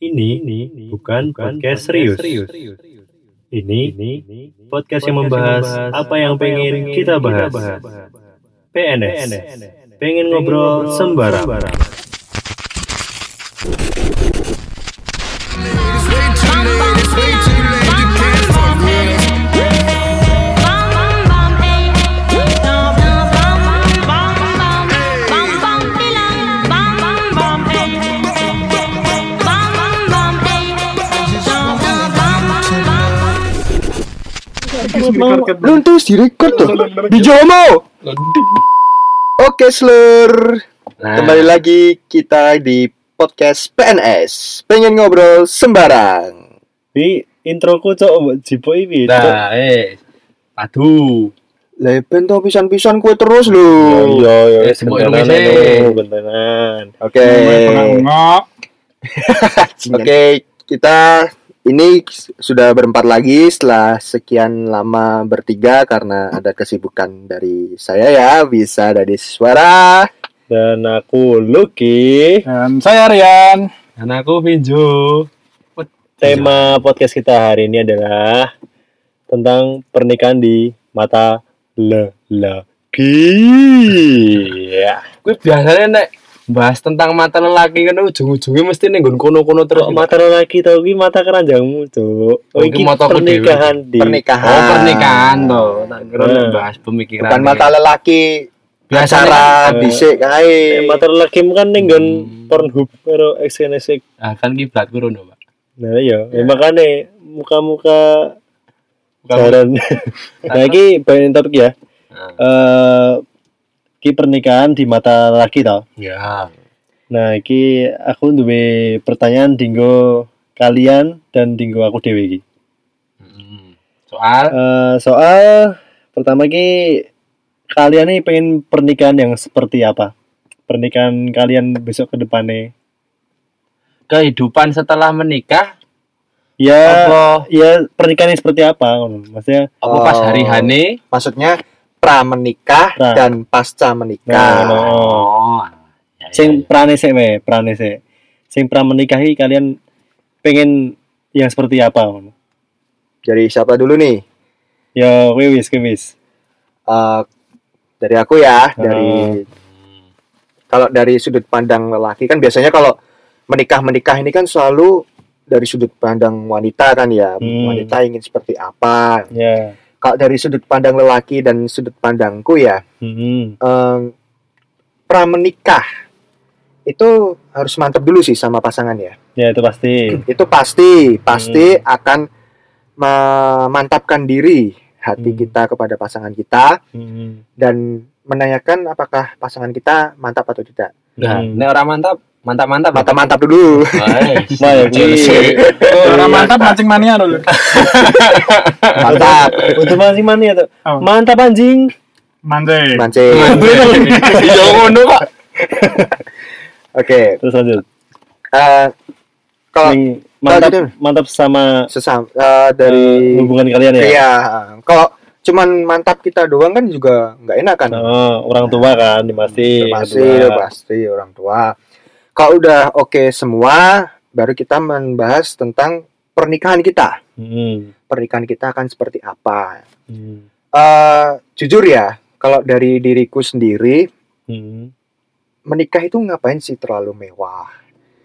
Ini, ini bukan podcast serius. Ini, podcast yang membahas apa yang pengen kita bahas. PNS, pengen ngobrol sembarang. It's Luntus direkod tuh di Jomo. Oke, Slur. Kembali lagi kita di podcast PNS. Pengen ngobrol sembarang. Ini introku cok mbok jipo iki. Cok. Nah, eh, padu. Leben to pisan-pisan kue terus lho. Iya, iya, Eh, semua bentenan Indonesia. itu, bentenan. Oke. Oke, kita ini sudah berempat lagi setelah sekian lama bertiga karena ada kesibukan dari saya ya, bisa dari suara. Dan aku Lucky. Dan saya Rian. Dan aku Vinjo. Tema podcast kita hari ini adalah tentang pernikahan di mata lelaki. Ya. Gue biasanya nek bahas tentang mata lelaki kan ujung-ujungnya mesti nih kono-kono terus. Kok mata lelaki tau ki mata keranjangmu, Cuk. Oh, Oh, iki mataku pernikahan di Pernikahan. Oh, pernikahan toh. Tak kira Nah. nek bahas pemikiran. Bukan mata lelaki Biasanya acara kan, eh, dhisik kae. Eh, mata lelaki kan ning nggon Hmm. Pornhub karo XNSX. Ah, kan kiblat kurono, Pak. Nah iya, ya. makanya muka-muka jaran. nah iki bayan topik ya. Nah. Eh ki pernikahan di mata lelaki tau. Ya. Nah, iki aku duwe pertanyaan dinggo kalian dan dinggo aku dhewe iki. Soal Eh, soal pertama ki kalian nih pengen pernikahan yang seperti apa? Pernikahan kalian besok ke depannya. kehidupan setelah menikah Ya, apa ya pernikahan yang seperti apa? Maksudnya apa pas Oh. hari hane Maksudnya pra menikah Pra. dan pasca Nah, menikah. no. Oh. Ya, ya, sing ya. prane sik we, prane sik. Sing pra menikahi kalian pengen yang seperti apa? ngono. Jadi siapa dulu nih? Ya, wis, wis. Eh, dari aku ya, Oh. dari kalau dari sudut pandang lelaki kan biasanya kalau menikah menikah ini kan selalu dari sudut pandang wanita kan ya, Hmm. wanita ingin seperti apa. Ya. Kalau dari sudut pandang lelaki dan sudut pandangku ya, Hmm. em, pra menikah itu harus mantap dulu sih sama pasangan ya. Ya itu pasti. Itu pasti, pasti Hmm. akan memantapkan diri hati Hmm. kita kepada pasangan kita Hmm. dan menanyakan apakah pasangan kita mantap atau tidak. Nah, Hmm. nek orang mantap, mantap-mantap. Mantap-mantap dulu. Baik. Wah, ya, ki- Orang Iya. mantap mancing mania dulu. Mantap. Untuk mancing mana ya tuh? Oh. Mantap anjing. Mancing. Mancing. Iya ngono, Pak. Oke. Terus lanjut. eh, kalau mantap, mantap sama sesam eh, dari eh, hubungan kalian ya. iya, kalau cuman mantap kita doang kan juga nggak enak kan. Oh, orang tua kan, ini pasti. pasti orang tua. Kalau udah oke semua, baru kita membahas tentang pernikahan kita. Hmm. Pernikahan kita akan seperti apa? Hmm. eh jujur ya, kalau dari diriku sendiri, Hmm. menikah itu ngapain sih terlalu mewah?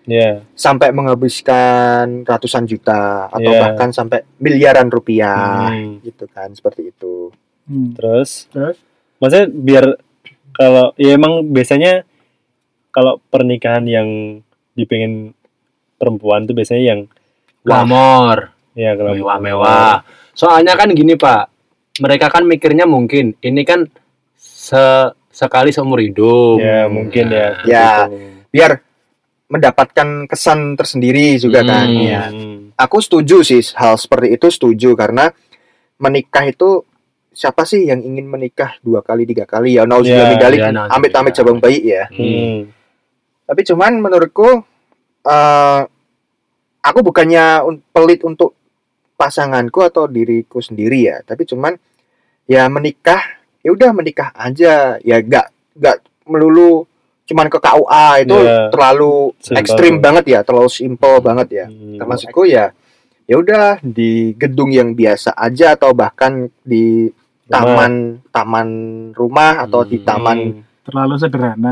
Ya. Sampai menghabiskan ratusan juta atau Iya. bahkan sampai miliaran rupiah, Hmm. gitu kan, seperti itu. Hmm. Terus, Terus? maksudnya biar kalau ya emang biasanya kalau pernikahan yang dipengen perempuan tuh biasanya yang Glamor, ya kalau mewah-mewah. Soalnya kan gini, Pak. Mereka kan mikirnya mungkin ini kan se sekali seumur hidup. Ya mungkin ya. Ya. gitu. Biar mendapatkan kesan tersendiri juga kan. Hmm. Ya. Hmm. Aku setuju sih hal seperti itu setuju karena menikah itu siapa sih yang ingin menikah dua kali tiga kali ya nauzubillah Ya, min dzalik, ya, nauzubillah. amit-amit cabang bayi ya Hmm. Tapi cuman menurutku eh aku bukannya un- pelit untuk pasanganku atau diriku sendiri ya tapi cuman ya menikah ya udah menikah aja ya gak gak melulu cuman ke KUA itu Iya. terlalu Simpel. ekstrim banget ya, terlalu simple banget ya. Hmm. Termasukku ya ya udah di gedung yang biasa aja atau bahkan di taman taman rumah atau di Hmm. taman Terlalu sederhana.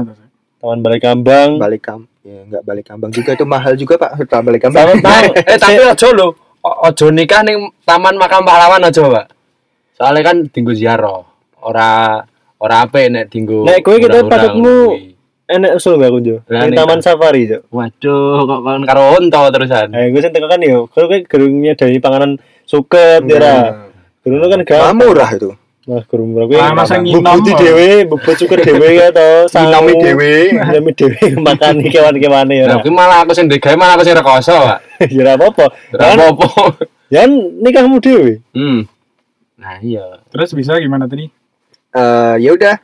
Taman Balai Kambang. balik kam ya nggak balik kambang juga itu mahal juga pak taman balik kambang Sama tahu. eh tapi ojo lho O- ojo nikah ning taman makam pahlawan aja pak soalnya kan tinggu ziarah ora ora apa nek tinggu Nek kowe kita patutmu-. Enak usul gak kunjo? Nih, Taman. Safari, Cok. waduh kok kon karo onto terusan Eh, gue sing kan yo. Kalau kayak gerungnya dari panganan suket ya. Gerung kan gak Nah, murah itu Nah, gerung murah kuwi. Ah, masa nginom, Bubut kok. dhewe, bubut cukur dhewe ya to. Nginomi dhewe. Nginomi dhewe makan kewan-kewane ya. Nah, kuwi malah aku sing digawe malah aku sing rekoso, Pak. Ya ora apa-apa. Ora Kan apa-apa. kan nikahmu dhewe. Hmm. Nah, iya. Terus bisa gimana tadi? Eh, ya udah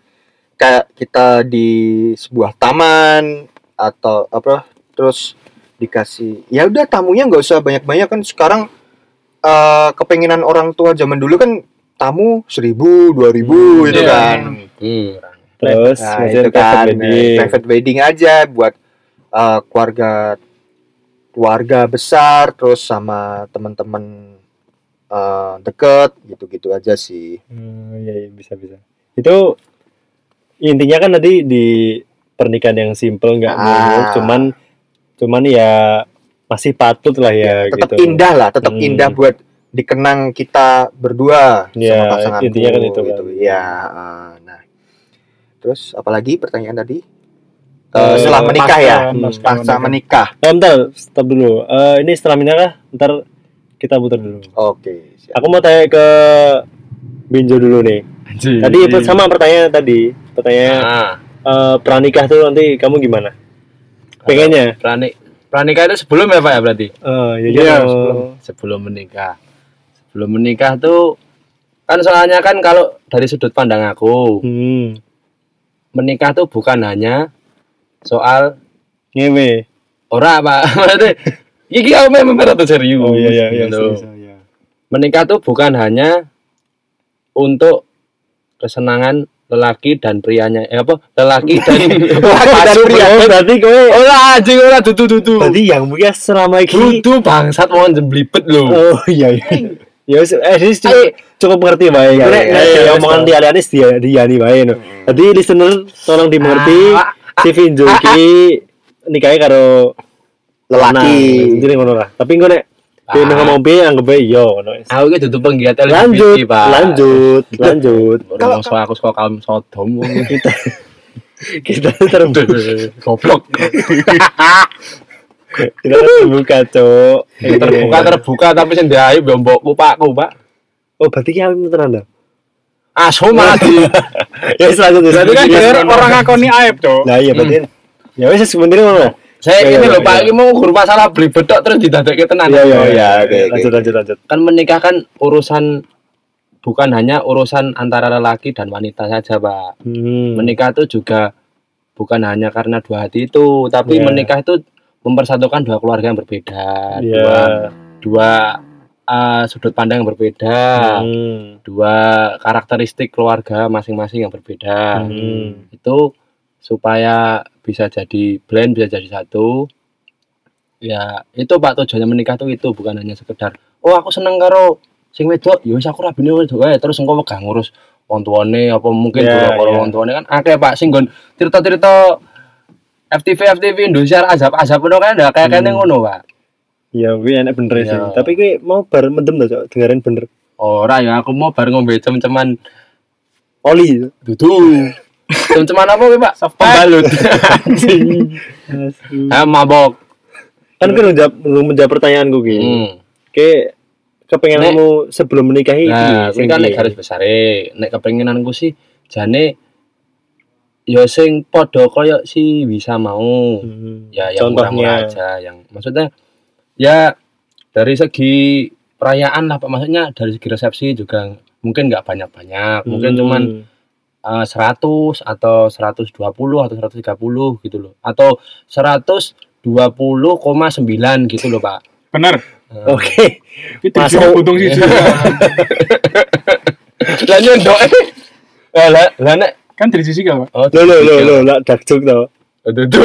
kayak kita di sebuah taman atau apa terus dikasih ya udah tamunya nggak usah banyak-banyak kan sekarang eh kepengenan orang tua zaman dulu kan tamu seribu dua ribu gitu iya. kan Hmm. Terus nah, itu kan private eh, wedding. private wedding aja buat eh, keluarga keluarga besar terus sama teman-teman eh, deket gitu-gitu aja sih Hmm, iya, iya bisa bisa. Itu intinya kan tadi di pernikahan yang simple nggak Ah. cuman cuman ya masih patut lah ya, tetap gitu. indah lah, tetap Hmm. indah buat dikenang kita berdua Ya, sama pasanganku. intinya kan itu kan. gitu. Ya, nah. Terus apalagi pertanyaan tadi? Eh, Eh, setelah menikah ya, pasca- Hmm, pasca pasca menikah. Bentar, stop dulu. Eh, ini setelah menikah, ntar kita putar dulu. Oke, siap. Aku mau tanya ke Binjo dulu nih. Anjir. Tadi sama pertanyaan tadi, pertanyaan Ah, eh, pranikah tuh nanti kamu gimana? Pengennya? pranik pranikah itu sebelum ya, Pak ya berarti? Oh, iya, Iya, iya. sebelum. Sebelum menikah. Sebelum menikah tuh kan soalnya kan kalau dari sudut pandang aku, Hmm, menikah tuh bukan hanya soal ngewe. ora Pak. Maksudnya iki aku memang berat serius. Oh iya iya iya. gitu. serius, iya. menikah tuh bukan hanya untuk kesenangan lelaki dan prianya eh apa lelaki dan Pasur ya. Oh, berarti kowe ora anjing ora dudu dudu berarti yang mulia selama ini dudu bangsat mau jemblibet lho Oh iya iya. Ya wis eh ini cukup, cukup. Iya, Nek iya, nek iya, dia iya, omongan iya. liane dia diani bae no. Jadi listener tolong dimengerti Ah, si Vinjo iki nikahe karo Lelaki. Jadi ngono lah. Tapi engko nek dia Ah. ngomong piye anggap bae yo ngono. aku iki dudu penggiat LGBT Lanjut, Pak lanjut, lanjut. kalau so aku suka kaum sodom Kita kita terbuka, goblok kita terbuka, Cok. terbuka terbuka tapi sing diayu yo mbokku pakku Pak Oh, berarti ki awim tenan malah di Ya wis lanjut. wis, Berarti kan lanjut. biar orang ngakoni aib, Cok. Nah, iya berarti. Ya wis sebenarnya ngono. saya Iya, ini iya, lho Pak iya. iki mau guru masalah beli bedok terus didadekke tenan Iya, iya, iya. iya, oke, oke. Lanjut, lanjut, lanjut. kan menikah kan urusan bukan hanya urusan antara lelaki dan wanita saja pak Hmm. menikah itu juga bukan hanya karena dua hati itu tapi Iya. menikah itu mempersatukan dua keluarga yang berbeda Iya. dua dua uh, sudut pandang yang berbeda Hmm. dua karakteristik keluarga masing-masing yang berbeda Hmm. itu supaya bisa jadi blend bisa jadi satu ya itu pak tujuannya menikah tuh itu bukan hanya sekedar oh aku seneng karo sing wedok ya wis aku rabine wedok wae terus engko megah ngurus wong tuane apa mungkin yeah, ya. wong tuane kan akeh pak sing nggon cerita-cerita FTV FTV Indonesia azab-azab ngono kan ada kayak kene Hmm. ngono pak Ya, gue enak bener sih. Iya. Tapi gue mau bar mendem tuh, Cok. dengerin bener. ora ya aku mau bareng ngombe cem-ceman Oli. dudu cem-ceman apa kuwi pak pembalut ah mabok kan kan menjawab menjawab pertanyaan gue gitu. hmm. Kayak kepengen kamu sebelum menikahi Nah, kuwi kan nek garis besar nek kepengenanku sih jane ya sing padha kaya si bisa mau. Hmm. Ya yang Contohnya. murah-murah aja yang maksudnya ya dari segi perayaan lah Pak maksudnya dari segi resepsi juga mungkin nggak banyak-banyak, mungkin Hmm. cuman eh, 100 atau 120 atau 130 gitu loh. Atau 120,9 gitu loh, Pak. Bener. Oke. Itu Masuk. juga untung sih. Lah nyondok eh lah lah nek Kan dari sisi gak, Pak? oh, Lo lo lo lo dak jok to. Dudu.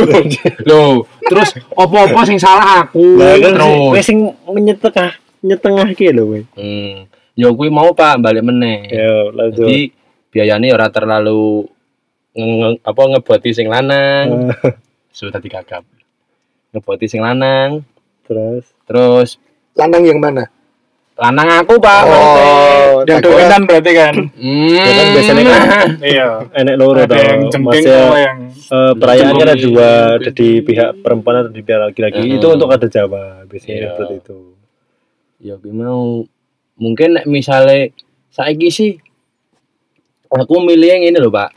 Loh, terus opo-opo sing salah aku Lah kan terus. sing menyetengah nyetengah ki lho kowe. Hmm. Ya kuwi mau Pak balik meneh. Ya, lanjut. Jadi biayanya ora terlalu nge, nge- apa ngeboti sing lanang. Eh, Sudah digagap. Ngeboti sing lanang, terus terus Lanang yang mana? Lanang aku Pak. Oh, Yang dominan berarti kan. Hmm. Ya kan biasanya kan Iya. enek loro Ada yang Maksudnya sama yang eh, perayaan kan ada dua ada di pihak perempuan atau di pihak laki-laki. Mhm. Itu untuk ada Jawa biasanya Iya. seperti itu. ya mau mungkin nek misale saiki sih aku milih yang ini loh pak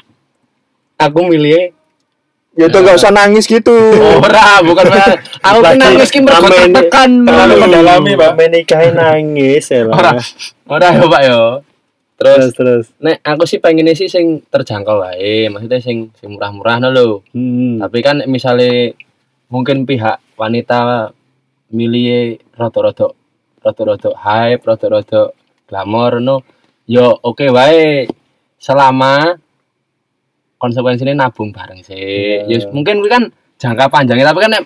aku milih Ya udah nggak usah nangis gitu. ora bukan Pak. aku kan Lagi nangis ki mergo tekan terlalu mendalami, Pak. Menikahi nangis ya ora ora ya pak yo Terus terus terus. nek aku sih pengennya sih sing terjangkau wae maksudnya sing sing murah-murah no lho Hmm. tapi kan misalnya mungkin pihak wanita milih rada-rada rada-rada hype rada-rada glamor no yo oke wae selama konsekuensinya nabung bareng sih Iya. Yo, mungkin kuwi kan jangka panjangnya tapi kan nek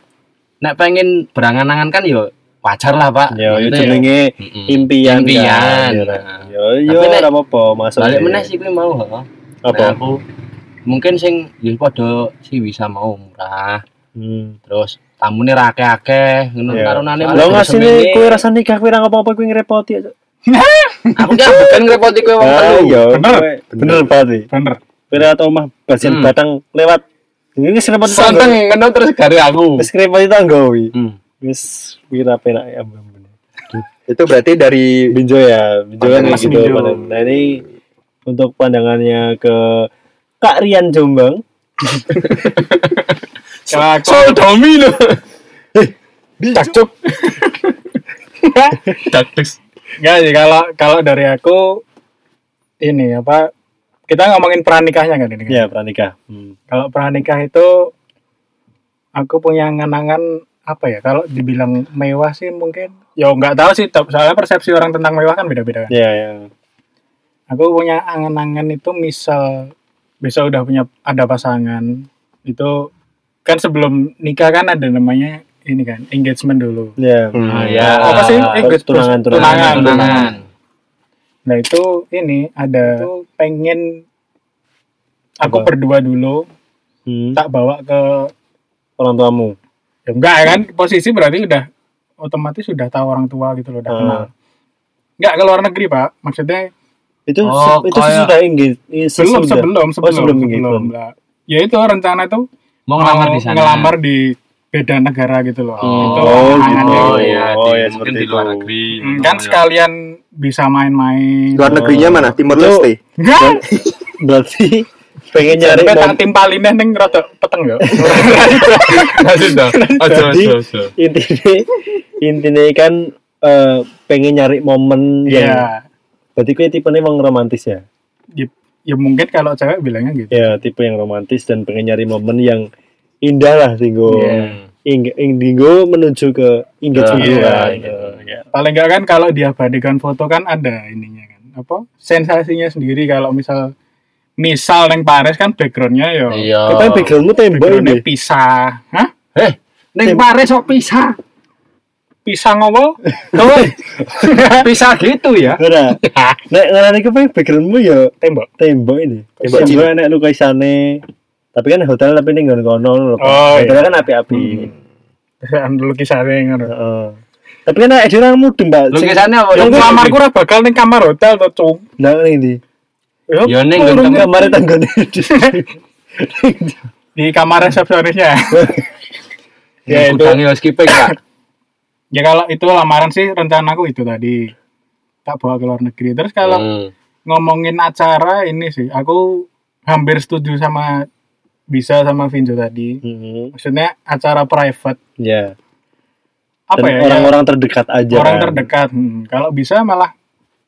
nek pengen berangan-angan kan yo wajar lah pak Ya, itu Maksudnya yo, jenenge mm-mm. impian. Impian. kan, ya, Nah. Yo yo Tapi nek ora apa-apa masuk. balik meneh sih kuwi mau. Apa? Nah, aku mungkin sing yo padha sih bisa mau murah Hmm. terus tamune ra akeh-akeh ngono karunane Lo ngasih nih kue rasa nikah kue nggak apa-apa kue ngerepoti aja. aku kan bukan ngerepoti kowe wong Ah, telu iya, Bener. bener nih. bener. Kue atau omah basian Hmm. batang lewat. Ini tangga. Sonteng ngono terus gare aku Wis ngerepoti tangga wi. hmm. Wis kira penak ya Mbak. Itu berarti dari Binjo ya, Binjo kan gitu. Binjo. Nah ini untuk pandangannya ke Kak Rian Jombang. Kalau aku Sodomi lho. cakcuk. Enggak sih kalau kalau dari aku ini apa kita ngomongin pranikahnya kan ini kan. Ya, pranikah. Hmm. Kalau pranikah itu aku punya angan-angan apa ya kalau dibilang mewah sih mungkin ya nggak tahu sih soalnya persepsi orang tentang mewah kan beda-beda kan Ya, ya. aku punya angan-angan itu misal besok udah punya ada pasangan itu kan sebelum nikah kan ada namanya ini kan engagement dulu Ya. Ah, ya. apa sih engagement tunangan, tunangan. tunangan, tunangan. Nah itu ini ada itu pengen aku Apa? berdua dulu Hmm. tak bawa ke Orang tuamu. ya enggak kan posisi berarti udah otomatis sudah tahu orang tua gitu loh udah Ah. kenal enggak ke luar negeri pak maksudnya Itu Oh, itu kayak- sudah engage. belum sesudah. sebelum sebelum Oh, sebelum sebelum, lah ya itu rencana itu Mau ngelamar di sana. ngelamar di beda negara gitu loh Oh, itu oh, gitu. Oh, iya, Oh, di- ya, mungkin seperti di luar itu. negeri. Hmm, kan Oh, iya. sekalian bisa main-main luar negerinya mana? Timur Lu- Leste. enggak Berarti pengen nyari sampai tak timpalinnya neng rada peteng yo Lanjut dong. Ojo. intinya intinya kan eh, pengen nyari momen yang Iya berarti kayak tipe emang romantis ya ya, ya mungkin kalau cewek bilangnya gitu ya tipe yang romantis dan pengen nyari momen yang indah lah tinggo Iya. ing Indigo menuju ke engagement kan iya. Ya. paling enggak kan kalau diabadikan foto kan ada ininya kan apa sensasinya sendiri kalau misal misal neng Paris kan backgroundnya yo Iya. Kita backgroundmu tembok ini pisah hah Eh, ning Paris kok pisah. pisah ngopo Pisah gitu ya. Ora. Nek ngarani ke backgroundmu ya tembok tembok ini. Tembok Tembok enek lukisannya. Tapi kan hotel tapi ning kono lho. Pak. Oh, iya. Hotelnya kan api-api. anu lukisannya ngono Heeh. Tapi kan nek dhewe mudeng, Mbak. Lukisannya apa? yang kamarku ora bakal ning kamar hotel to cung Nah, ini di Ya, ning kurung nggon kamar tanggane. di kamar resepsionisnya Ya Ya, itu. itu. ya skipping ya. ya kalau itu lamaran sih rencanaku itu tadi tak bawa ke luar negeri terus kalau Hmm. ngomongin acara ini sih aku hampir setuju sama bisa sama Vinjo tadi Mhm. maksudnya acara private Ya. apa Dan ya orang-orang terdekat aja. orang kan. terdekat Hmm, kalau bisa malah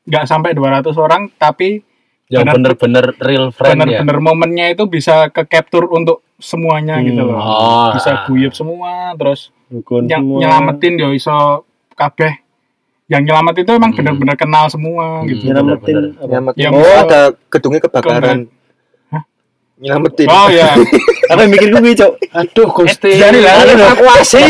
nggak sampai 200 orang tapi Yang Bener- bener-bener real friend ya. bener-bener momennya itu bisa ke capture untuk semuanya Hmm. gitu loh Oh, bisa guyup semua terus yang semua. nyelamatin yo iso kabeh yang nyelamat itu emang Hmm. bener-bener kenal semua gitu Hmm. nyelamatin Bener-bener. apa? Nyelamatin. Yang oh, ada gedungnya kebakaran. Nyelamatin Oh iya. Apa yang mikir gue cok? Aduh Gusti. Jadi lah, evakuasi.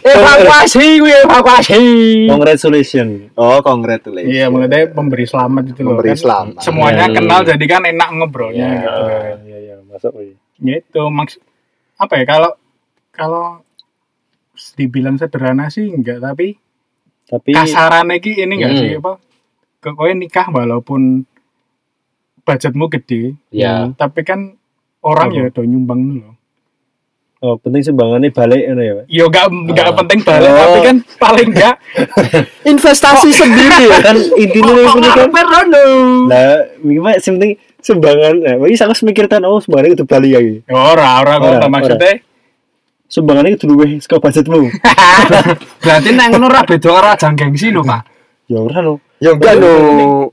Evakuasi gue evakuasi. Congratulations. oh congratulations Iya, maksudnya pemberi selamat itu loh. Memberi kan. selamat. Semuanya Iya. kenal jadi kan enak ngobrolnya Iya. gitu. Ah, iya iya masuk. wih. Ya itu maks apa ya kalau kalau dibilang sederhana sih enggak tapi Tapi kasarannya ki ini enggak Hmm. sih apa kowe nikah walaupun budgetmu gede Ya. tapi kan orang ya do nyumbang dulu oh penting sumbangannya balik ngono ya, Pak. yo gak nggak Ah. penting balik Oh. tapi kan paling enggak investasi sendiri ya Kan intinya ini kan Lah, gimana sih penting sumbangan. Nah, bagi saya mikir kan oh sumbangan itu balik lagi. Ya ora ora kok Ora, maksudnya Sumbangan itu dulu saka budgetmu. Berarti nang ngono ra beda ora ajang gengsi lho, Pak. ya ora no. ya enggak no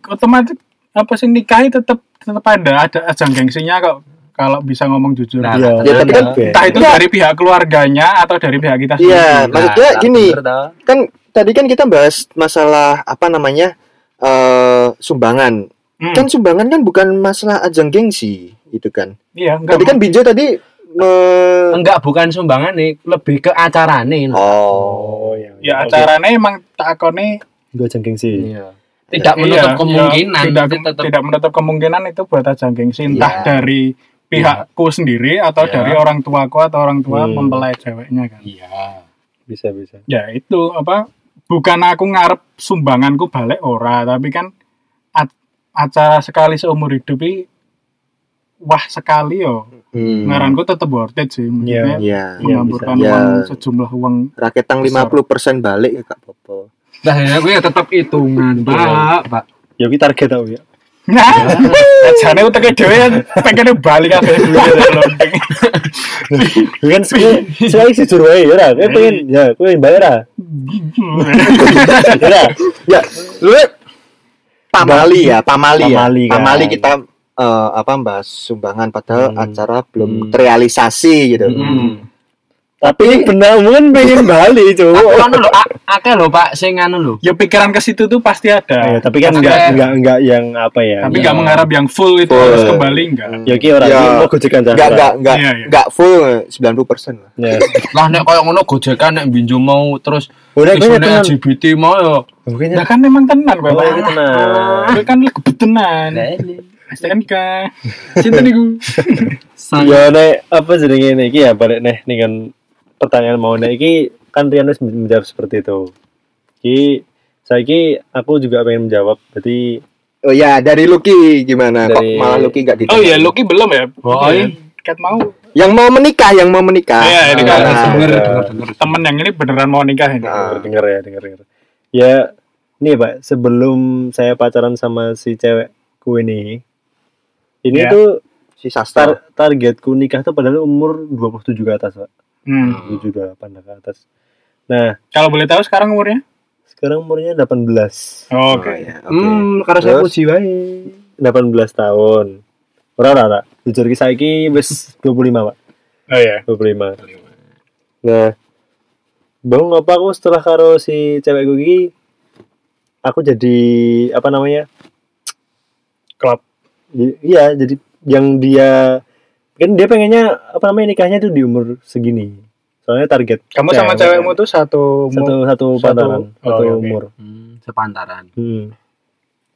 otomatis apa sih nikahi tetap tetap ada ada ajang gengsinya kok kalau bisa ngomong jujur Nah, Iya, ya, tapi kan entah itu Enggak. dari pihak keluarganya atau dari pihak kita sendiri Iya, maksudnya Nah, gini, bener kan tadi kan kita bahas masalah apa namanya eh sumbangan. Hmm. Kan sumbangan kan bukan masalah ajang gengsi, itu kan. iya enggak Tadi kan Binjo tadi me- Enggak bukan sumbangan nih, lebih ke acarane. lho. Oh, iya. ya Oke. acaranya emang takone Gue jengking sih. Iya. Tidak menutup iya, kemungkinan, iya, tidak tetap tidak menutup kemungkinan itu buat ajang gengsi entah Iya. dari pihakku sendiri atau Iya. dari orang tuaku atau orang tua Hmm. mempelai ceweknya kan Iya. Bisa bisa. ya itu apa bukan aku ngarep sumbanganku balik ora tapi kan acara sekali seumur hidup ini wah sekali yo Hmm. ngaranku tetep worth it sih maksudnya Iya. mengaburkan bisa. uang Ya. sejumlah uang Raketang 50% balik ya Kak Popo. Nah, ya gue tetap hitungan, Pak, Pak. Ya kita target tau ya. Nah jane uteke dhewe pengen balik kabeh dulu dari loading Kan sekali sekali sih suruh ya ora. Kowe pengen ya kowe yang bayar ah. Ya. Ya, lu pamali ya, pamali ya. Pamali kan. Kita eh, apa bahas sumbangan padahal Hmm. acara belum Hmm. terrealisasi gitu. Hmm. Tapi benar mungkin pengen Bali, Aku cowok. anu lho, a- akeh lho, Pak, sing anu lho. ya pikiran ke situ tuh pasti Ya, ada tapi kan enggak enggak enggak yang apa ya. tapi Iya. nggak mengharap yang full itu Full. harus kembali enggak Ya ki ora Ya. mau gojekan Enggak enggak enggak Iya, iya. enggak full 90% lah. Ya. Lah nek koyo ngono gojekan nek binjo mau terus Udah tenan. LGBT mau yo. Mungkin Nah kan memang tenan Oh, Bapak. ini tenan. Gue kan lebih tenan. STNK. Cinta niku. Ya nek apa jenenge ini iki ya balik nih nih kan pertanyaan mau iki kan Rian wis menjawab seperti itu. Ki saiki aku juga pengen menjawab. Berarti Oh ya, dari Lucky gimana? Dari- Kok malah Lucky enggak ditanya? Oh iya, Loki belum ya? Oh, iya. Kat mau. Yang mau menikah, yang mau menikah. Iya, ini kan denger, denger, denger. Temen yang ini beneran mau nikah ini. Nah. dengar ya, dengar dengar. Ya, nih Pak, sebelum saya pacaran sama si cewekku ini, ini Ya. tuh si Sastra. tar targetku nikah tuh padahal umur 27 ke atas, Pak. Hmm. 27 28 lah ke atas. Nah, Kalau boleh tahu sekarang umurnya? sekarang umurnya 18. Oh, Oh, Oke. ya, oke. Hmm, karena saya puji wae. 18 tahun. Ora ora ora. Jujur ki saiki wis 25, Pak. Oh iya. 25. Nah, bang apa aku setelah karo si cewekku iki aku jadi apa namanya? Klub. Iya, jadi yang dia kan dia pengennya apa namanya nikahnya tuh di umur segini. Soalnya target Kamu sama cewekmu tuh satu satu umur. satu satu- pantaran, oh, satu iya, oke. umur. Hmm, sepantaran. Hmm.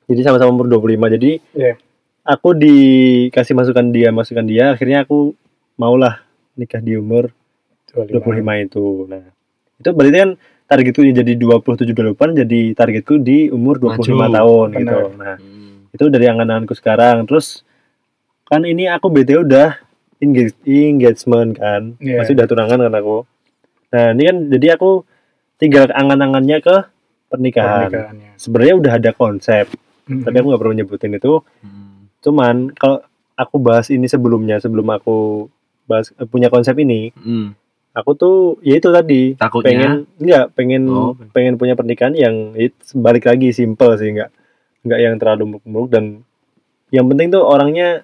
Jadi sama-sama umur 25. Jadi Iya. aku dikasih masukan dia, masukan dia, akhirnya aku maulah nikah di umur 25 itu. Nah, itu berarti kan targetku jadi 27 28 jadi targetku di umur 25 Maju, tahun benar. gitu. Nah, Hmm. itu dari angan-anganku sekarang. Terus kan ini aku BT udah engage- engagement kan. Iya. Masih udah tunangan kan aku. Nah, ini kan jadi aku tinggal angan-angannya ke pernikahan. Pernikahannya. Sebenarnya udah ada konsep, Hmm. tapi aku nggak perlu nyebutin itu. Hmm. Cuman kalau aku bahas ini sebelumnya, sebelum aku bahas eh, punya konsep ini, Hmm. aku tuh ya itu tadi Takutnya? pengen enggak pengen Oh. pengen punya pernikahan yang it, balik lagi simple sih enggak enggak yang terlalu muluk-muluk dan yang penting tuh orangnya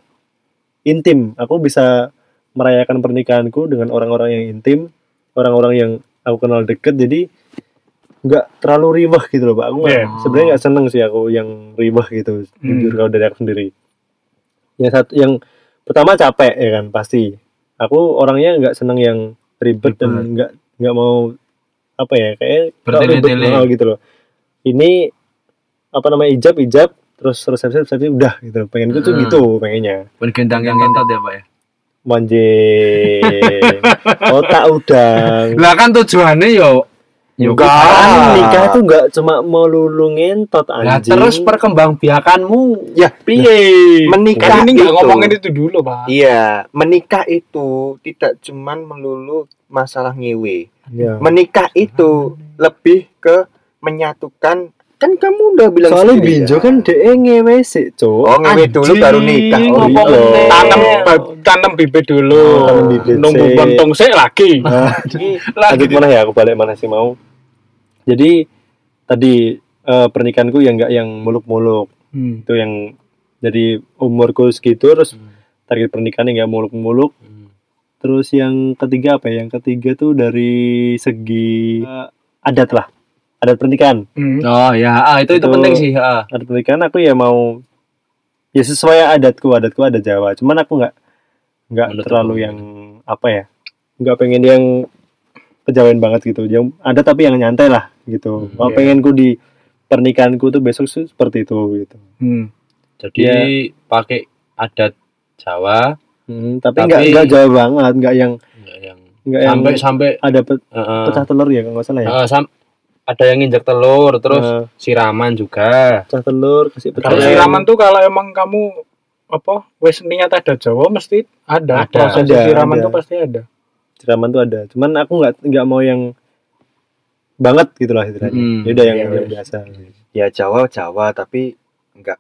intim. Aku bisa merayakan pernikahanku dengan orang-orang yang intim orang-orang yang aku kenal deket. Jadi enggak terlalu ribah gitu loh pak. Aku nggak- Iya. sebenarnya nggak seneng sih aku yang ribah gitu Hmm. jujur kalau dari aku sendiri. Yang satu yang pertama capek ya kan pasti. Aku orangnya nggak seneng yang ribet dan nggak nggak mau apa ya kayak ribet oh, gitu loh. Ini apa namanya ijab ijab terus resepsi resepsi udah gitu pengen tuh Hmm. gitu pengennya Gendang yang ngentot ya pak ya manje otak udang lah kan tujuannya yo kan nikah tuh nggak cuma mau lulu ngentot Lah anjing terus perkembangbiakanmu Ya, piye? menikah Kan ini nggak itu- ngomongin itu dulu, Pak. Iya, menikah itu tidak cuman melulu masalah ngewe. ya. Menikah itu lebih ke menyatukan kan kamu udah bilang soalnya sendiri binjo ya. kan dia ngewe sih cowok Oh, ngewe dulu baru nikah. Oh, iya. Tanam tanam bibit dulu. Oh, tanam bibit Nunggu sih. bontong sih lagi. Nah, lanjut mana ya aku balik mana sih mau jadi tadi eh, pernikahanku yang nggak yang muluk-muluk Hmm. itu yang jadi umurku segitu terus target pernikahannya nggak muluk-muluk terus yang ketiga apa ya yang ketiga tuh dari segi eh, adat lah adat pernikahan Hmm. Oh ya, ah, itu itu Itu- penting sih. Ah. adat pernikahan aku ya mau ya sesuai adatku adatku ada Jawa cuman aku nggak nggak terlalu aku. yang apa ya nggak pengen yang kejawen banget gitu yang ada tapi yang nyantai lah gitu Hmm, mau iya. pengenku di pernikahanku tuh besok seperti itu gitu Hmm. Jadi Ya. pakai adat Jawa Hmm, tapi Tapi- nggak nggak Jawa banget nggak yang nggak yang nggak yang sampai sampai ada pe- eh, pecah telur ya kalau nggak salah ya eh, sam- ada yang nginjek telur terus Eh, siraman juga. pecah telur kasih Kalau siraman tuh kalau emang kamu apa wes niat ada Jawa mesti ada, Ada, proses ada, siraman ada. tuh pasti ada. siraman tuh ada cuman aku nggak nggak mau yang banget gitu lah istilahnya Hmm, ya udah yang, iya, yang iya. biasa Ya Jawa Jawa tapi enggak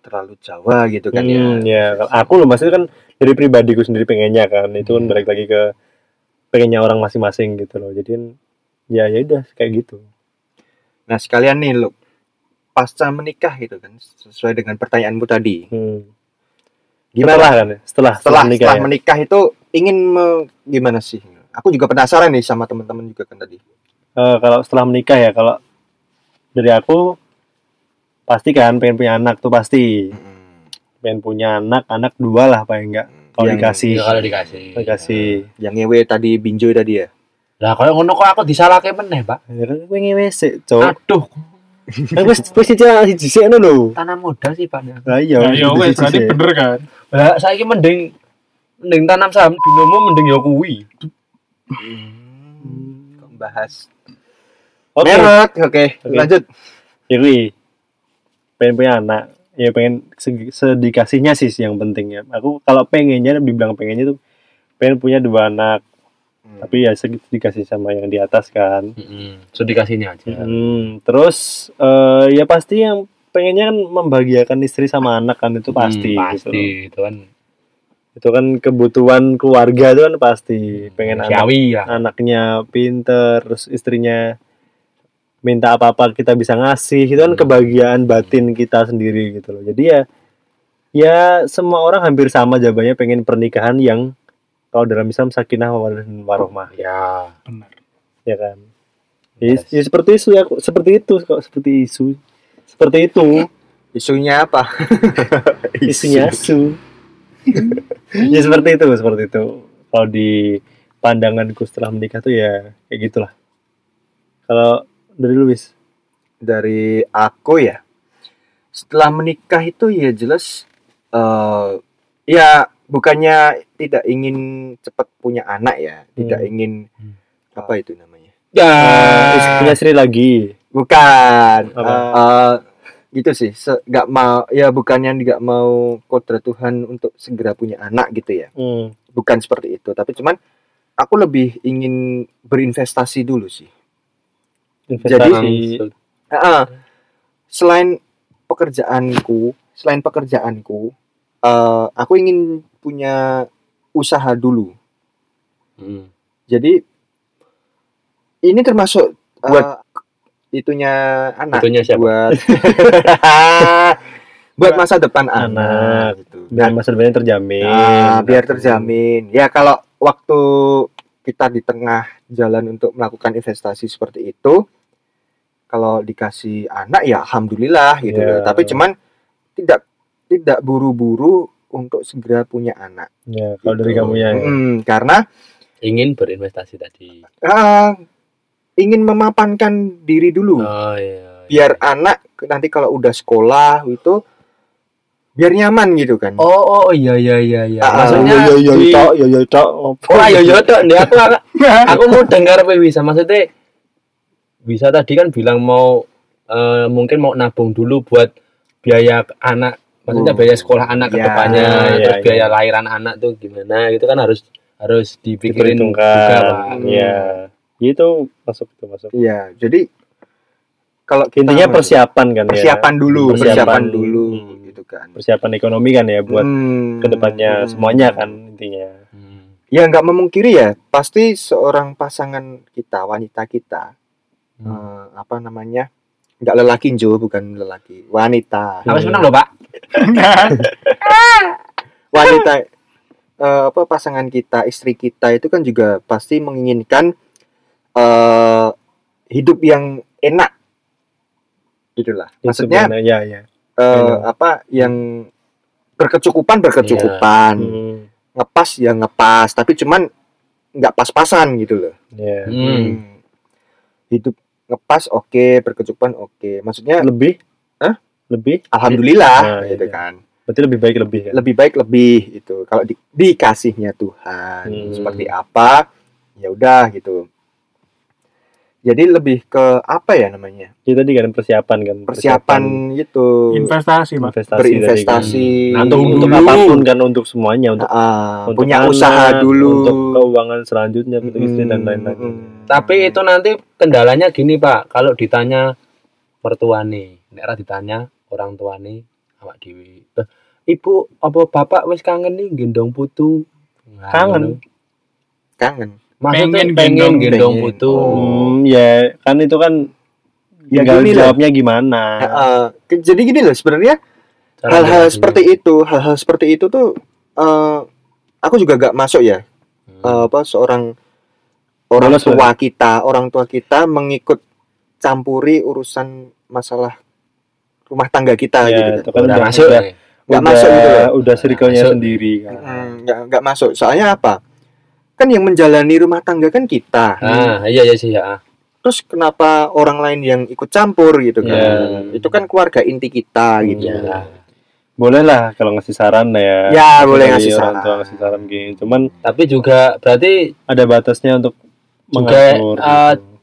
terlalu Jawa gitu kan Hmm, ya. ya. Aku loh maksudnya kan dari pribadiku sendiri pengennya kan. Itu kan Hmm. balik lagi ke pengennya orang masing-masing gitu loh. Jadi kan ya ya udah kayak gitu. Nah, sekalian nih lu pasca menikah gitu kan sesuai dengan pertanyaanmu tadi. Hmm. Gimana Setelah kan ya? Setelah setelah menikah. setelah ya? menikah itu ingin me- gimana sih? Aku juga penasaran nih sama teman-teman juga kan tadi. Eh, kalau setelah menikah ya kalau dari aku pasti kan pengen punya anak tuh pasti. Hmm. Pengen punya anak, anak dua lah paling enggak. Kalau Yang- dikasih. Ya, kalau dikasih. Dikasih. Yang ngewe tadi binjo tadi ya. Lah kalau ngono kok aku disalahke meneh, Pak. Ya ngewe sih, cowok. Aduh, wis wis cicil siji ngono lho. tanam modal sih, Pak. Lah iya. Ya, ya wes siji berarti sih. bener kan. Lah saiki mending mending tanam saham binomo mending ya kuwi. Hmm. Kok bahas Oke. Oke, Oke. lanjut. ya gue pengen punya anak ya pengen sedikasihnya sih yang penting ya aku kalau pengennya dibilang pengennya tuh pengen punya dua anak Hmm. tapi ya segi- dikasih sama yang di atas kan Heeh. So dikasihnya aja. Hmm, terus eh, ya pasti yang pengennya kan membahagiakan istri sama anak kan itu pasti, Hmm, gitu pasti loh. itu kan itu kan kebutuhan keluarga itu kan pasti pengen anak ya. anaknya pinter terus istrinya minta apa-apa kita bisa ngasih itu kan Hmm. kebahagiaan batin kita sendiri gitu loh jadi ya ya semua orang hampir sama jawabannya pengen pernikahan yang kalau dalam Islam sakinah warohmah Ya. Benar. ya kan? Ya, Yes. ya seperti itu ya seperti itu kok seperti isu. Seperti itu. Isunya apa? isunya su ya seperti itu seperti itu. Kalau di pandanganku setelah menikah tuh ya kayak gitulah. Kalau dari Luis dari aku ya setelah menikah itu ya jelas eh ya bukannya tidak ingin cepat punya anak ya tidak Hmm. ingin Hmm. apa itu namanya Ya. Eh, punya istri lagi bukan Apa? eh, gitu sih nggak mau ya bukannya nggak mau kodrat Tuhan untuk segera punya anak gitu ya Hmm. bukan seperti itu tapi cuman aku lebih ingin berinvestasi dulu sih investasi Ah, selain pekerjaanku, selain pekerjaanku, eh, aku ingin punya usaha dulu. Hmm. Jadi ini termasuk eh, Buat- itunya anak Itunya siapa? buat buat masa depan anak, Anak. gitu. biar masa depannya terjamin Nah, biar terjamin. Ya kalau waktu kita di tengah jalan untuk melakukan investasi seperti itu, kalau dikasih anak ya alhamdulillah gitu. Ya. loh. Tapi cuman tidak tidak buru-buru untuk segera punya anak. Ya, kalau dari Gitu. kamu ya. Mm, karena ingin berinvestasi tadi ah, ingin memapankan diri dulu. oh iya biar anak nanti kalau udah sekolah itu biar nyaman gitu kan. oh oh iya iya iya iya Ah, maksudnya yo yo di- tok, yo yo tok. Oh ayo yo tok, Nih, aku aku mau dengar apa bisa maksudnya bisa tadi kan bilang mau eh, mungkin mau nabung dulu buat biaya anak maksudnya Hmm. biaya sekolah anak ke Ya, depannya ya, terus ya. biaya lahiran anak tuh gimana gitu kan harus harus dipikirin juga. Pak. Iya. Itu masuk itu masuk. Iya, jadi kalau kita Intinya persiapan kan ya. persiapan dulu, persiapan, Persiapan. dulu Hmm. gitu kan. Persiapan ekonomi kan ya buat Hmm. ke depannya Hmm. semuanya kan intinya. Hmm. Ya nggak memungkiri ya, pasti seorang pasangan kita, wanita kita, Hmm. eh, apa namanya? Nggak lelaki Jo, bukan lelaki, wanita. Apa sebenarnya loh Pak? Wanita eh, apa pasangan kita istri kita itu kan juga pasti menginginkan eh hidup yang enak gitulah Itu maksudnya sebenarnya, ya ya. eh, enak. apa yang berkecukupan berkecukupan Hmm. ngepas ya ngepas tapi cuman nggak pas-pasan gitu loh Ya. Hmm. Hmm. hidup ngepas oke berkecukupan oke maksudnya Lebih? Hah? Lebih? alhamdulillah Nah, gitu iya. kan Berarti lebih baik lebih ya. lebih baik lebih itu kalau di- dikasihnya Tuhan Hmm. seperti apa ya udah gitu jadi lebih ke apa ya namanya Itu tadi kan persiapan kan. persiapan gitu investasi pak investasi. berinvestasi kan. Untuk untuk dulu. apa pun kan untuk semuanya untuk, Ah, untuk punya anak, usaha dulu Untuk keuangan selanjutnya untuk istri dan Hmm, lain-lain. hmm. Tapi itu nanti kendalanya gini Pak, kalau ditanya mertuane, nek ora ditanya orang tuane awak dhewe. "Eh, Ibu apa bapak wis kangen nih gendong putu? Nah, Kangen. ngono. kangen Maksudnya Pengen pengen, gendong. gendong, Pengen. putu. Hmm, ya kan itu kan Ya, tinggal gini lah. jawabnya gimana. Ah. Ke- jadi gini loh sebenarnya hal-hal seperti itu hal-hal seperti itu tuh eh, aku juga gak masuk ya Hmm. eh, apa seorang orang Bolos, tua kita orang tua kita mengikut campuri urusan masalah rumah tangga kita Ya, gitu itu kan. udah udah- masuk udah- ya. nggak udah, masuk gitu loh. Udah circle-nya Masuk. sendiri kan. Mm, nggak nggak masuk soalnya apa kan yang menjalani rumah tangga kan kita Ah, iya iya sih ya. terus kenapa orang lain yang ikut campur gitu kan Ya. itu kan keluarga inti kita gitu Iya. Boleh lah kalau ngasih saran ya. Ya, boleh Dari ngasih orang saran. tua ngasih saran gini. Cuman Tapi juga berarti ada batasnya untuk Juga, mengatur. eh, gitu.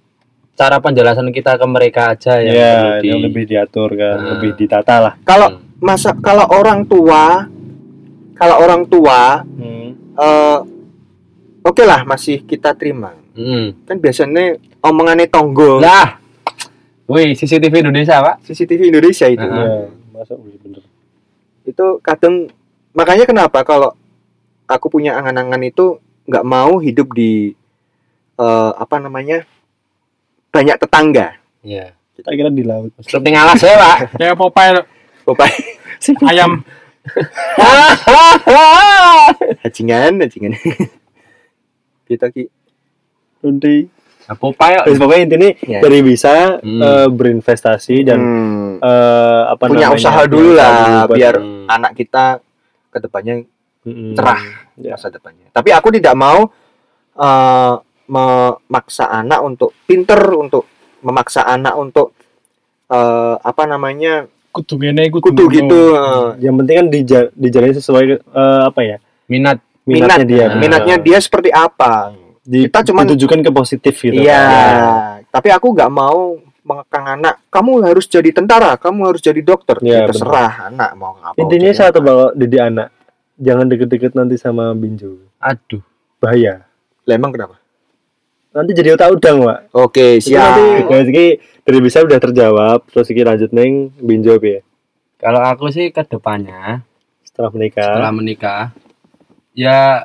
Cara penjelasan kita ke mereka aja yang ya, perlu di- yang lebih diatur kan, Nah. lebih ditata lah. kalau Hmm. masa kalau orang tua kalau orang tua Hmm. eh oke lah masih kita terima Hmm. kan biasanya omongannya tonggo Lah. Wih, CCTV Indonesia, Pak. CCTV Indonesia itu Ah. Ya, masuk bener. itu kadang makanya kenapa kalau aku punya angan-angan itu nggak mau hidup di eh, apa namanya banyak tetangga Iya. Kita kira di laut. Seperti ngalas ya, Pak. kayak Popeye Popeye ayam hajingan hajingan kita ki Udah. Aku Pak. Terus pokoknya intinya Ya. dari bisa Hmm. eh, berinvestasi dan Hmm, eh, apa punya namanya, usaha punya dulu usaha lah biar Hmm. anak kita ke depannya Mm-mm. cerah Ya. masa depannya. Tapi aku tidak mau eh, memaksa anak untuk pinter, untuk memaksa anak untuk eh, apa namanya kudu ngene kudu kudu ngono. gitu. eh, Yang penting kan dija- dijalani sesuai eh, apa ya Minat. minatnya minat dia. Nah. minatnya dia seperti apa. Di, kita cuman- ditujukan ke positif gitu. Iya. kan. Tapi aku nggak mau mengekang anak. Kamu harus jadi tentara, kamu harus jadi dokter. Iya, Ya, terserah anak mau apa. Intinya satu kalau didik anak jangan deket-deket nanti sama binju. Aduh. Bahaya. Lah, emang kenapa? Nanti jadi otak udang, Pak. Oke, Itu siap. nanti guys, iki dari bisa udah terjawab, terus iki lanjut neng binjo ya Kalau aku sih ke depannya setelah menikah. setelah menikah ya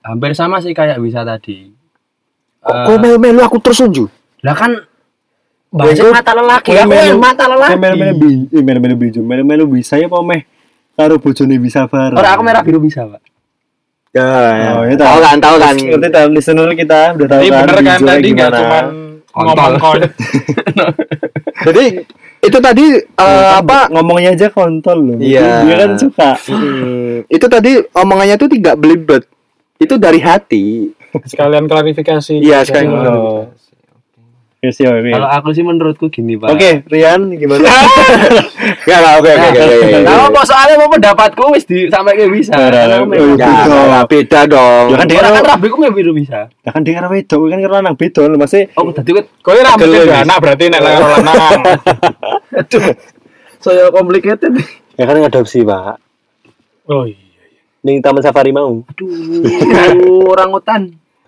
hampir sama sih kayak bisa tadi. Kok Eh, kok melu-melu aku terus unju? lah kan bahasa itu- mata lelaki yang melu- mata lelaki. melu-melu bin- eh, melu-melu binjo, melu-melu bisa ya apa meh karo bojone bisa bareng. Orang aku merah biru bisa, Pak. Ya, ya. Oh, ya, tahu kan, tahu kan. Ngerti kan listener kita udah tahu Jadi kan bener kan tadi nggak gimana. cuman Kontol. ngomong kon Jadi itu tadi eh, apa ngomongnya aja kontol loh. Iya. Dia kan suka. Hmm, itu tadi omongannya tuh tidak belibet. Itu dari hati. sekalian klarifikasi Iya, sekalian klarifikasi. Yes, ya, oke. Kalau aku sih menurutku gini, Pak. Oke, Rian gimana? Enggak lah, oke oke oke. Nah, apa soalnya mau pendapatku wis di sampai ke bisa. Karena ya, beda dong. Ya kan dia kan rabi ku memang bisa. Ya kan dia kan wedok kan karo lanang beda lho Mas. Oh, tadi kan kowe dua Mas. anak berarti nek lanang lanang saya complicated. Ya kan ngadopsi, Pak. oh iya Ning Taman Safari mau. Aduh, orang hutan.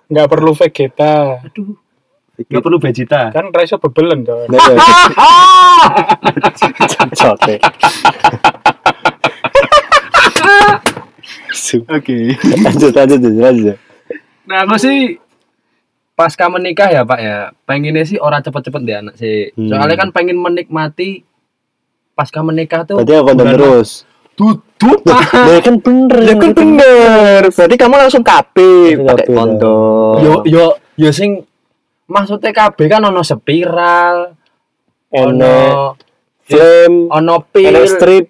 nggak perlu vegeta Aduh. Gak perlu vegeta. kan raiso bebelen Nah, ya. Cote. Oke. Lanjut lanjut lanjut. Nah, aku sih pasca menikah ya, Pak ya. Pengennya sih orang cepet-cepet deh anak sih. Hmm. Soalnya kan pengen menikmati pasca menikah tuh. Berarti aku terus. Tutup, Pak. Ya kan bener. Ya kan bener. Berarti kamu langsung KB pakai kondom. Yo yo yo sing maksudnya KB kan ono spiral, ono flame, ono pil, ono strip.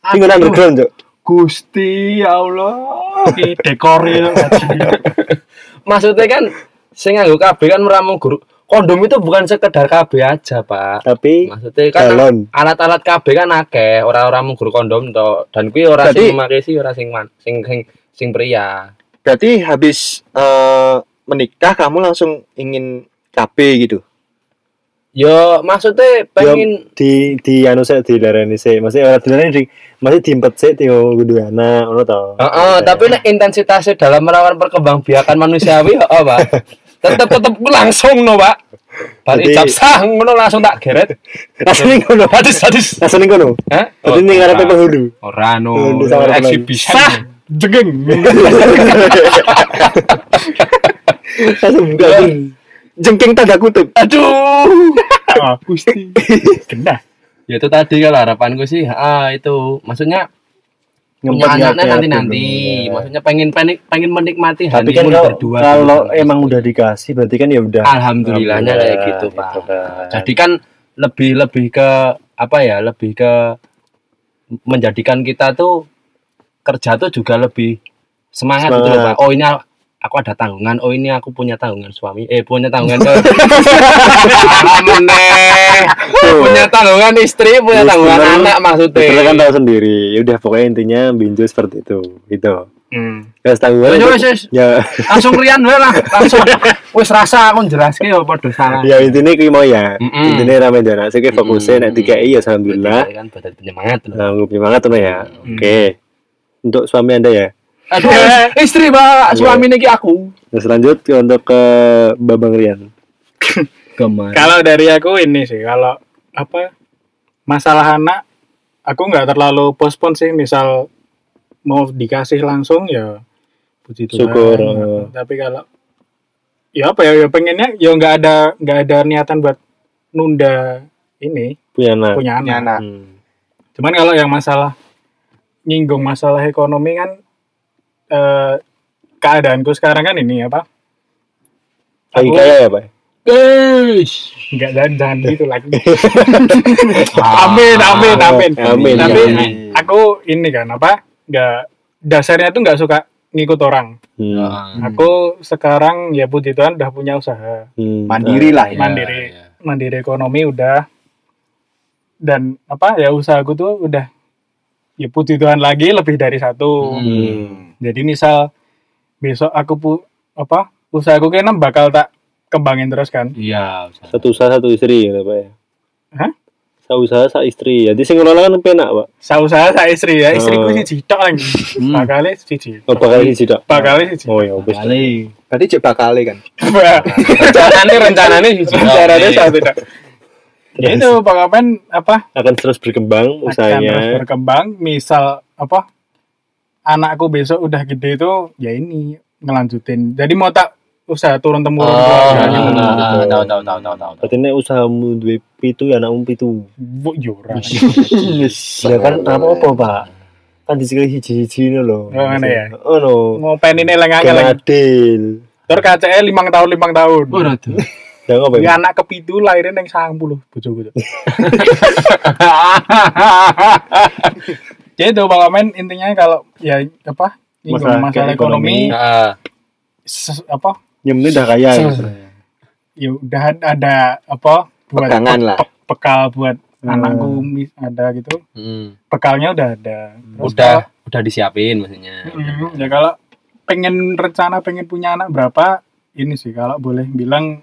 Tinggal underground, Cok. Gusti ya Allah. Iki dekoril Maksudnya kan sing nganggo KB kan meramu guru. Kondom itu bukan sekedar KB aja, Pak. Tapi Maksudnya kan alat-alat KB kan akeh, orang-orang guru kondom to. Dan kuwi ora Jadi- sing memakai sih ora sing man, sing sing sing pria. Berarti habis eh, menikah kamu langsung ingin KB gitu. Yo maksudnya pengen di di anu sik dilarani sik. Maksudnya ora dilarani di masih diempet sik tio kudu anak ngono to. Heeh, tapi nek intensitasnya dalam melawan perkembangbiakan manusiawi heeh, Pak. Tetep tetep langsung no, Pak. Jadi- ijab sah ngono langsung tak geret. Asli ngono. Hadis hadis. Asli ngono. Hah? Berarti ning ngarepe penghulu. Ora no. Oh, di. Eksibisi. sah jegeng Langsung buka. Jengking tanda kutip. Aduh. ah gusti kena Ya itu tadi kalau harapanku sih, ah itu maksudnya punya anaknya ya, nanti nanti. ya. Maksudnya pengen pengen pengen menikmati Tapi kan kalau, berdua. kalau dulu. emang udah dikasih berarti kan ya udah. Alhamdulillahnya kayak gitu, Pak. kan. Jadi kan lebih lebih ke apa ya? Lebih ke menjadikan kita tuh kerja tuh juga lebih semangat, gitu loh, Semangat. Pak. Oh ini aku ada tanggungan. Oh ini aku punya tanggungan suami. Eh punya tanggungan Meneh. punya tanggungan istri, punya tanggungan bener. anak maksudnya. Betul kan tahu sendiri. Ya udah pokoknya intinya binjo seperti itu. Gitu. hmm. Ya tanggungan. Wes, itu- wes, wes. Ya langsung rian wae lah langsung wis rasa aku jelaske ya padha salah ya intinya ki mau ya. Mm-mm. Intinya rame dana. Saya fokusnya nek dikai ya alhamdulillah. kan badan penyemangat loh Nah, gue semangat tuh ya. Oke. Untuk suami Anda ya. Aduh istri pak suami niki aku Terus lanjut ke untuk ke Babang Rian. kalau dari aku ini sih kalau apa masalah anak aku nggak terlalu pospon sih misal mau dikasih langsung ya puji Tuhan Syukur, eh. tapi kalau ya apa ya ya pengennya ya nggak ada nggak ada niatan buat nunda ini Punya anak. punya anak, anak. Hmm. cuman kalau yang masalah nyinggung masalah ekonomi kan eh, keadaanku sekarang kan ini apa Lagi Aku- kaya ya, Pak? guys nggak jangan jangan gitu lagi amin amin amin Amin, tapi amin. aku ini kan apa nggak dasarnya tuh nggak suka ngikut orang Hmm. aku sekarang ya puji Tuhan udah punya usaha Hmm. Mandiri lah ya. mandiri mandiri ekonomi udah dan apa ya usahaku tuh udah ya puji Tuhan lagi lebih dari satu Hmm. Jadi misal besok aku pu apa usahaku kayaknya bakal tak kembangin terus kan iya Satu usaha satu istri ya, Pak ya. Hah? Satu usaha satu istri. Jadi sing ngelola kan penak, Pak. saya usaha saya istri ya istriku Oh. sih cicok lagi bakalnya siji Oh, bakal siji tok. bakalnya siji Oh ya, wis. kali Berarti cek bakale kan. rencananya rencananya sih caranya saya tidak ya itu pokoknya apa Akan terus berkembang akan terus usahanya. berkembang misal apa anakku besok udah gede itu ya ini ngelanjutin jadi mau tak usaha turun temurun oh keluarga iya. gitu. tahu tahu tahu tahu tahu tahu Berarti nek usahamu duwe pitu ya anakmu pitu. Bu, yura Ya kan apa-apa, Pak. Kan disikli siji-siji ini loh. Oh, ngene ya? Oh no. mau pen ini leng Kan leng adil. terus KCE limang tahun limang tahun oh rada Jangan apa Ini anak kepitu lahirnya yang sang puluh bojoku. Jadi itu Pak Wamen intinya kalau ya apa Masalah masalah, ekonomi. ekonomi, Nah, ses- apa Yang penting udah kaya gitu. ya udah ada apa buat Pegangan pe- lah. pe- bekal buat Hmm. anakku ada gitu hmm, bekalnya udah ada Terus udah udah disiapin maksudnya. kalau- Hmm, ya kalau pengen rencana pengen punya anak berapa ini sih kalau boleh bilang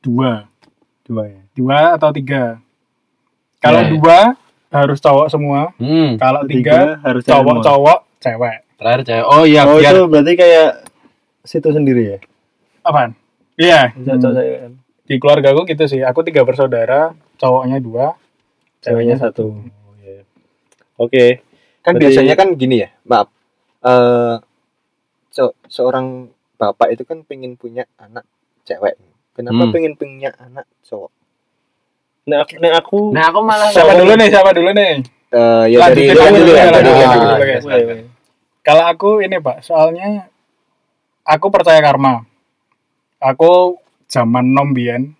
dua Dua ya. dua atau tiga kalau Ya, ya. dua harus cowok semua Hmm, kalau tiga, harus cowok cowok cewek terakhir cewek. Oh iya, Oh biar itu berarti kayak situ sendiri ya? apaan iya saya kan. di keluarga aku gitu sih aku tiga bersaudara cowoknya dua Ceweknya satu. Oh, iya. Oke. kan Berarti- biasanya kan gini ya maaf eh se- seorang bapak itu kan pengen punya anak cewek kenapa Hmm. pengen punya anak cowok Nah aku, nah aku Nah, aku malah siapa dulu nih siapa dulu nih Eh, ya dari dulu dulu ya ya, dari dulu. silakan. Kalau aku ini Pak, soalnya aku percaya karma. Aku zaman nom biyen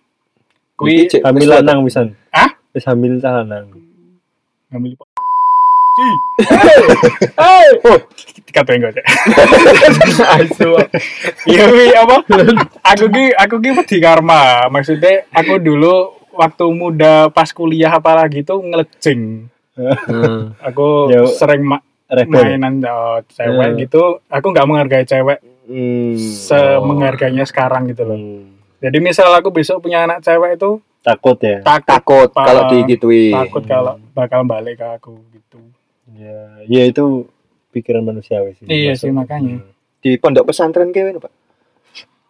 kui hamil lanang pisan. Hah? Wis hamil ta lanang. ngambil Pak. Ci. Hei. Oh, enggak cek. Asu. Iya wi apa? Aku ki aku ki wedi karma. Maksudnya aku dulu waktu muda pas kuliah apalagi tuh ngelejeng. Hmm. Aku Ya, sering ma- Rebel. mainan oh, cewek Ya. gitu. Aku nggak menghargai cewek Hmm. semenghargainya sekarang gitu loh. Hmm. Jadi misal aku besok punya anak cewek itu Takut ya. takut takut kalau digituin takut kalau bakal balik ke aku gitu. Ya, ya itu pikiran manusiawi sih. Iya sih, makanya. di pondok pesantren kewe pak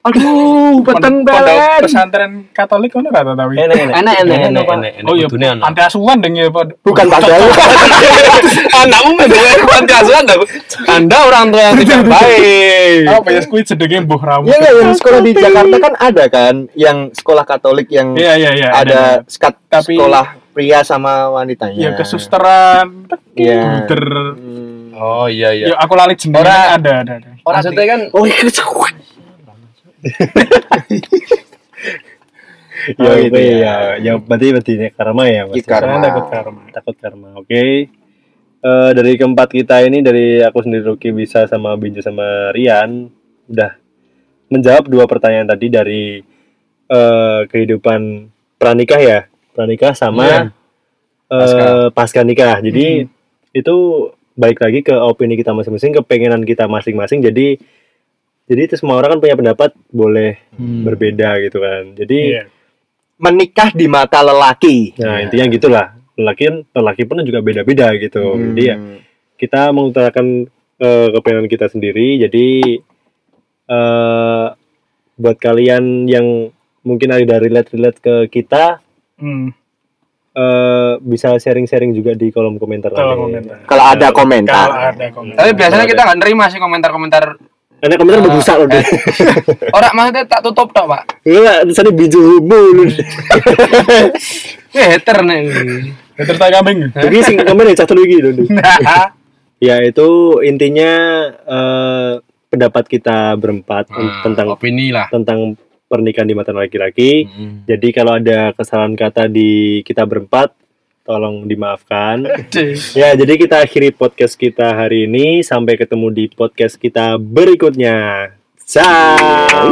Aduh, peteng Pondok belen. pesantren Katolik kan rata tapi. Enak enak. Enak, enak. Oh iya, anti asuhan deng ya Pak. bukan padahal Anakmu menjadi panti asuhan dah. Anda orang tua yang tidak baik. Apa ya kuwi sedenge mbuh rambut. ya nggak yang sekolah di Jakarta kan ada kan yang sekolah Katolik yang Iya iya iya. ada skat Tapi- sekolah pria sama wanitanya Ya kesusteran. Iya. Ter. Hmm. Oh iya Ya iya. aku lali jenenge ada ada ada. Maksudnya kan oh iya Ya, Oh, gitu ya. ya. Ya berarti berarti ini karma ya, Mas. Iya, karma. Saya takut karma. Takut karma. Oke. Eh, dari keempat kita ini dari aku sendiri Ruki bisa sama Binju sama Rian udah menjawab dua pertanyaan tadi dari eh, kehidupan pranikah ya, pranikah sama Iya. eh, pasca nikah. Jadi itu balik lagi ke opini kita masing-masing, kepengenan kita masing-masing. Jadi jadi itu semua orang kan punya pendapat boleh berbeda gitu kan. Jadi Iya. menikah di mata lelaki Nah, intinya gitulah. Lelaki kan lelaki pun juga beda-beda gitu. Hmm. Jadi ya kita mengutarakan eh, kepengen kita sendiri. Jadi eh buat kalian yang mungkin ada relate-relate ke kita Hmm. eh bisa sharing-sharing juga di kolom komentar Kalau komentar. kalau ada Kalau komentar ada komentar. tapi biasanya kita nggak nerima sih komentar-komentar Ada komentar Ah. berbusa loh deh. orang maksudnya tak tutup tok pak Enggak, tulisannya biju mulu. eh hater nih Terus tak kambing. Tapi sing komen ya cah telu iki lho. Nah, Ya itu intinya eh, pendapat kita berempat Ah, tentang opini lah tentang pernikahan di mata laki-laki. Hmm. Jadi kalau ada kesalahan kata di kita berempat, tolong dimaafkan. ya, jadi kita akhiri podcast kita hari ini. Sampai ketemu di podcast kita berikutnya. Ciao.